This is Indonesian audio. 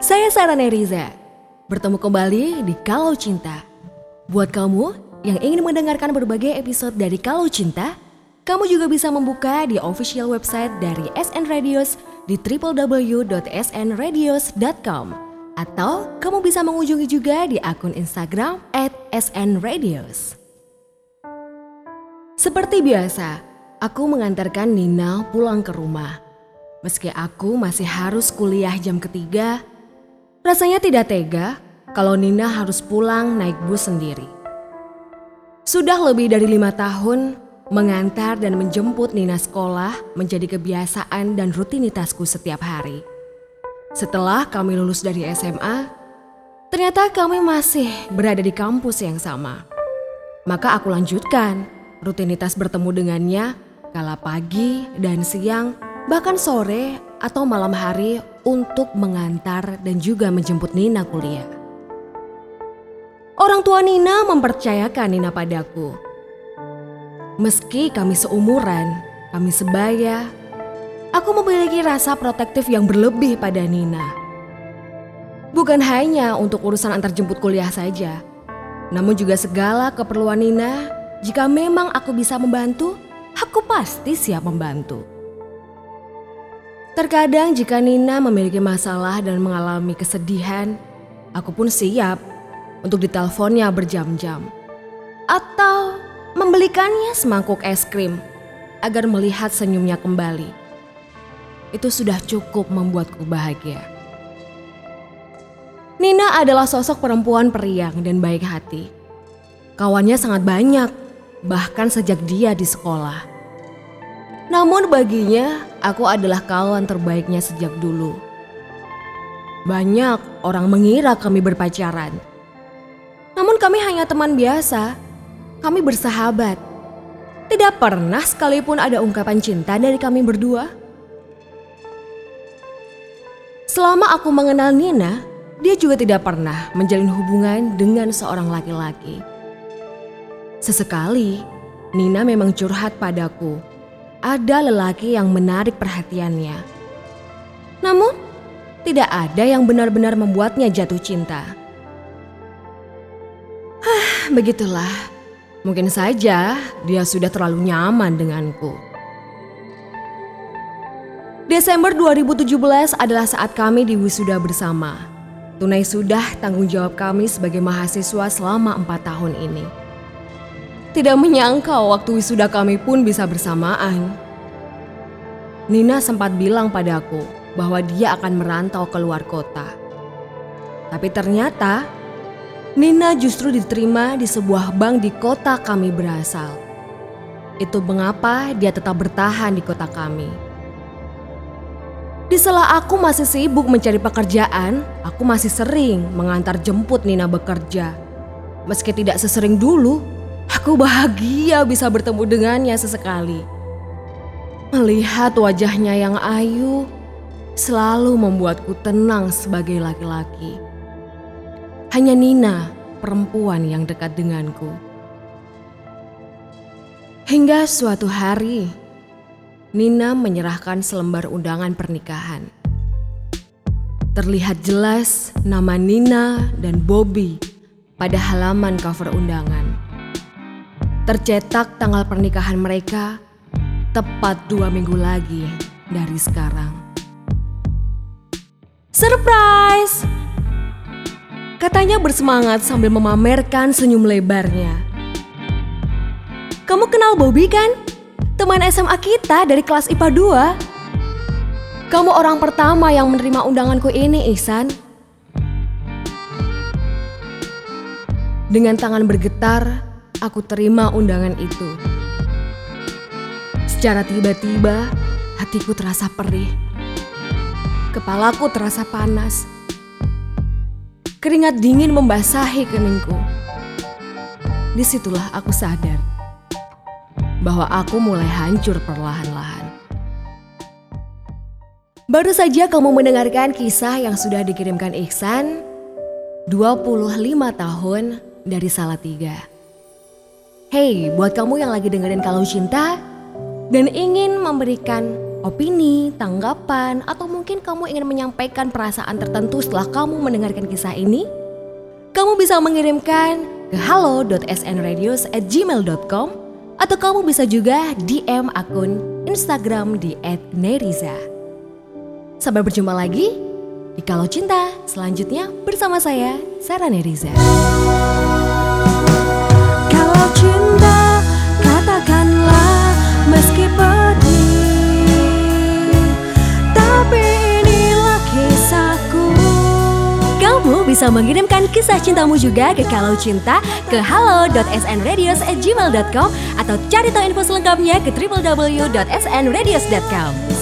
Saya Sarah Neriza, bertemu kembali di Kalau Cinta. Buat kamu yang ingin mendengarkan berbagai episode dari Kalau Cinta, kamu juga bisa membuka di official website dari SN Radios di www.snradios.com atau kamu bisa mengunjungi juga di akun Instagram at snradios. Seperti biasa, aku mengantarkan Nina pulang ke rumah. Meski aku masih harus kuliah jam ketiga, rasanya tidak tega kalau Nina harus pulang naik bus sendiri. Sudah lebih dari lima tahun, mengantar dan menjemput Nina sekolah menjadi kebiasaan dan rutinitasku setiap hari. Setelah kami lulus dari SMA, ternyata kami masih berada di kampus yang sama. Maka aku lanjutkan rutinitas bertemu dengannya kala pagi dan siang bahkan sore atau malam hari untuk mengantar dan juga menjemput Nina kuliah. Orang tua Nina mempercayakan Nina padaku. Meski kami seumuran, kami sebaya, aku memiliki rasa protektif yang berlebih pada Nina. Bukan hanya untuk urusan antar jemput kuliah saja, namun juga segala keperluan Nina. Jika memang aku bisa membantu, aku pasti siap membantu. Terkadang jika Nina memiliki masalah dan mengalami kesedihan, aku pun siap untuk diteleponnya berjam-jam. Atau membelikannya semangkuk es krim agar melihat senyumnya kembali. Itu sudah cukup membuatku bahagia. Nina adalah sosok perempuan periang dan baik hati. Kawannya sangat banyak, bahkan sejak dia di sekolah. Namun baginya, aku adalah kawan terbaiknya sejak dulu. Banyak orang mengira kami berpacaran. Namun kami hanya teman biasa. Kami bersahabat. Tidak pernah sekalipun ada ungkapan cinta dari kami berdua. Selama aku mengenal Nina, dia juga tidak pernah menjalin hubungan dengan seorang laki-laki. Sesekali, Nina memang curhat padaku ada lelaki yang menarik perhatiannya. Namun, tidak ada yang benar-benar membuatnya jatuh cinta. Hah, begitulah. Mungkin saja dia sudah terlalu nyaman denganku. Desember 2017 adalah saat kami di wisuda bersama. Tunai sudah tanggung jawab kami sebagai mahasiswa selama empat tahun ini. Tidak menyangka waktu wisuda kami pun bisa bersamaan. Nina sempat bilang padaku bahwa dia akan merantau ke luar kota. Tapi ternyata Nina justru diterima di sebuah bank di kota kami berasal. Itu mengapa dia tetap bertahan di kota kami. Di sela aku masih sibuk mencari pekerjaan, aku masih sering mengantar jemput Nina bekerja. Meski tidak sesering dulu, Aku bahagia bisa bertemu dengannya sesekali. Melihat wajahnya yang ayu selalu membuatku tenang sebagai laki-laki. Hanya Nina, perempuan yang dekat denganku. Hingga suatu hari, Nina menyerahkan selembar undangan pernikahan. Terlihat jelas nama Nina dan Bobby pada halaman cover undangan tercetak tanggal pernikahan mereka tepat dua minggu lagi dari sekarang. Surprise! Katanya bersemangat sambil memamerkan senyum lebarnya. Kamu kenal Bobby kan? Teman SMA kita dari kelas IPA 2. Kamu orang pertama yang menerima undanganku ini, Ihsan. Dengan tangan bergetar, aku terima undangan itu. Secara tiba-tiba, hatiku terasa perih. Kepalaku terasa panas. Keringat dingin membasahi keningku. Di situlah aku sadar bahwa aku mulai hancur perlahan-lahan. Baru saja kamu mendengarkan kisah yang sudah dikirimkan Iksan 25 tahun dari Salatiga. Hey, buat kamu yang lagi dengerin Kalau Cinta dan ingin memberikan opini, tanggapan, atau mungkin kamu ingin menyampaikan perasaan tertentu setelah kamu mendengarkan kisah ini, kamu bisa mengirimkan ke halo.snradios@gmail.com atau kamu bisa juga DM akun Instagram di @neriza. Sampai berjumpa lagi di Kalau Cinta selanjutnya bersama saya Sarah Neriza. Kalau cinta Kamu bisa mengirimkan kisah cintamu juga ke Kalau Cinta ke halo.snradios@gmail.com atau cari tahu info selengkapnya ke www.snradios.com.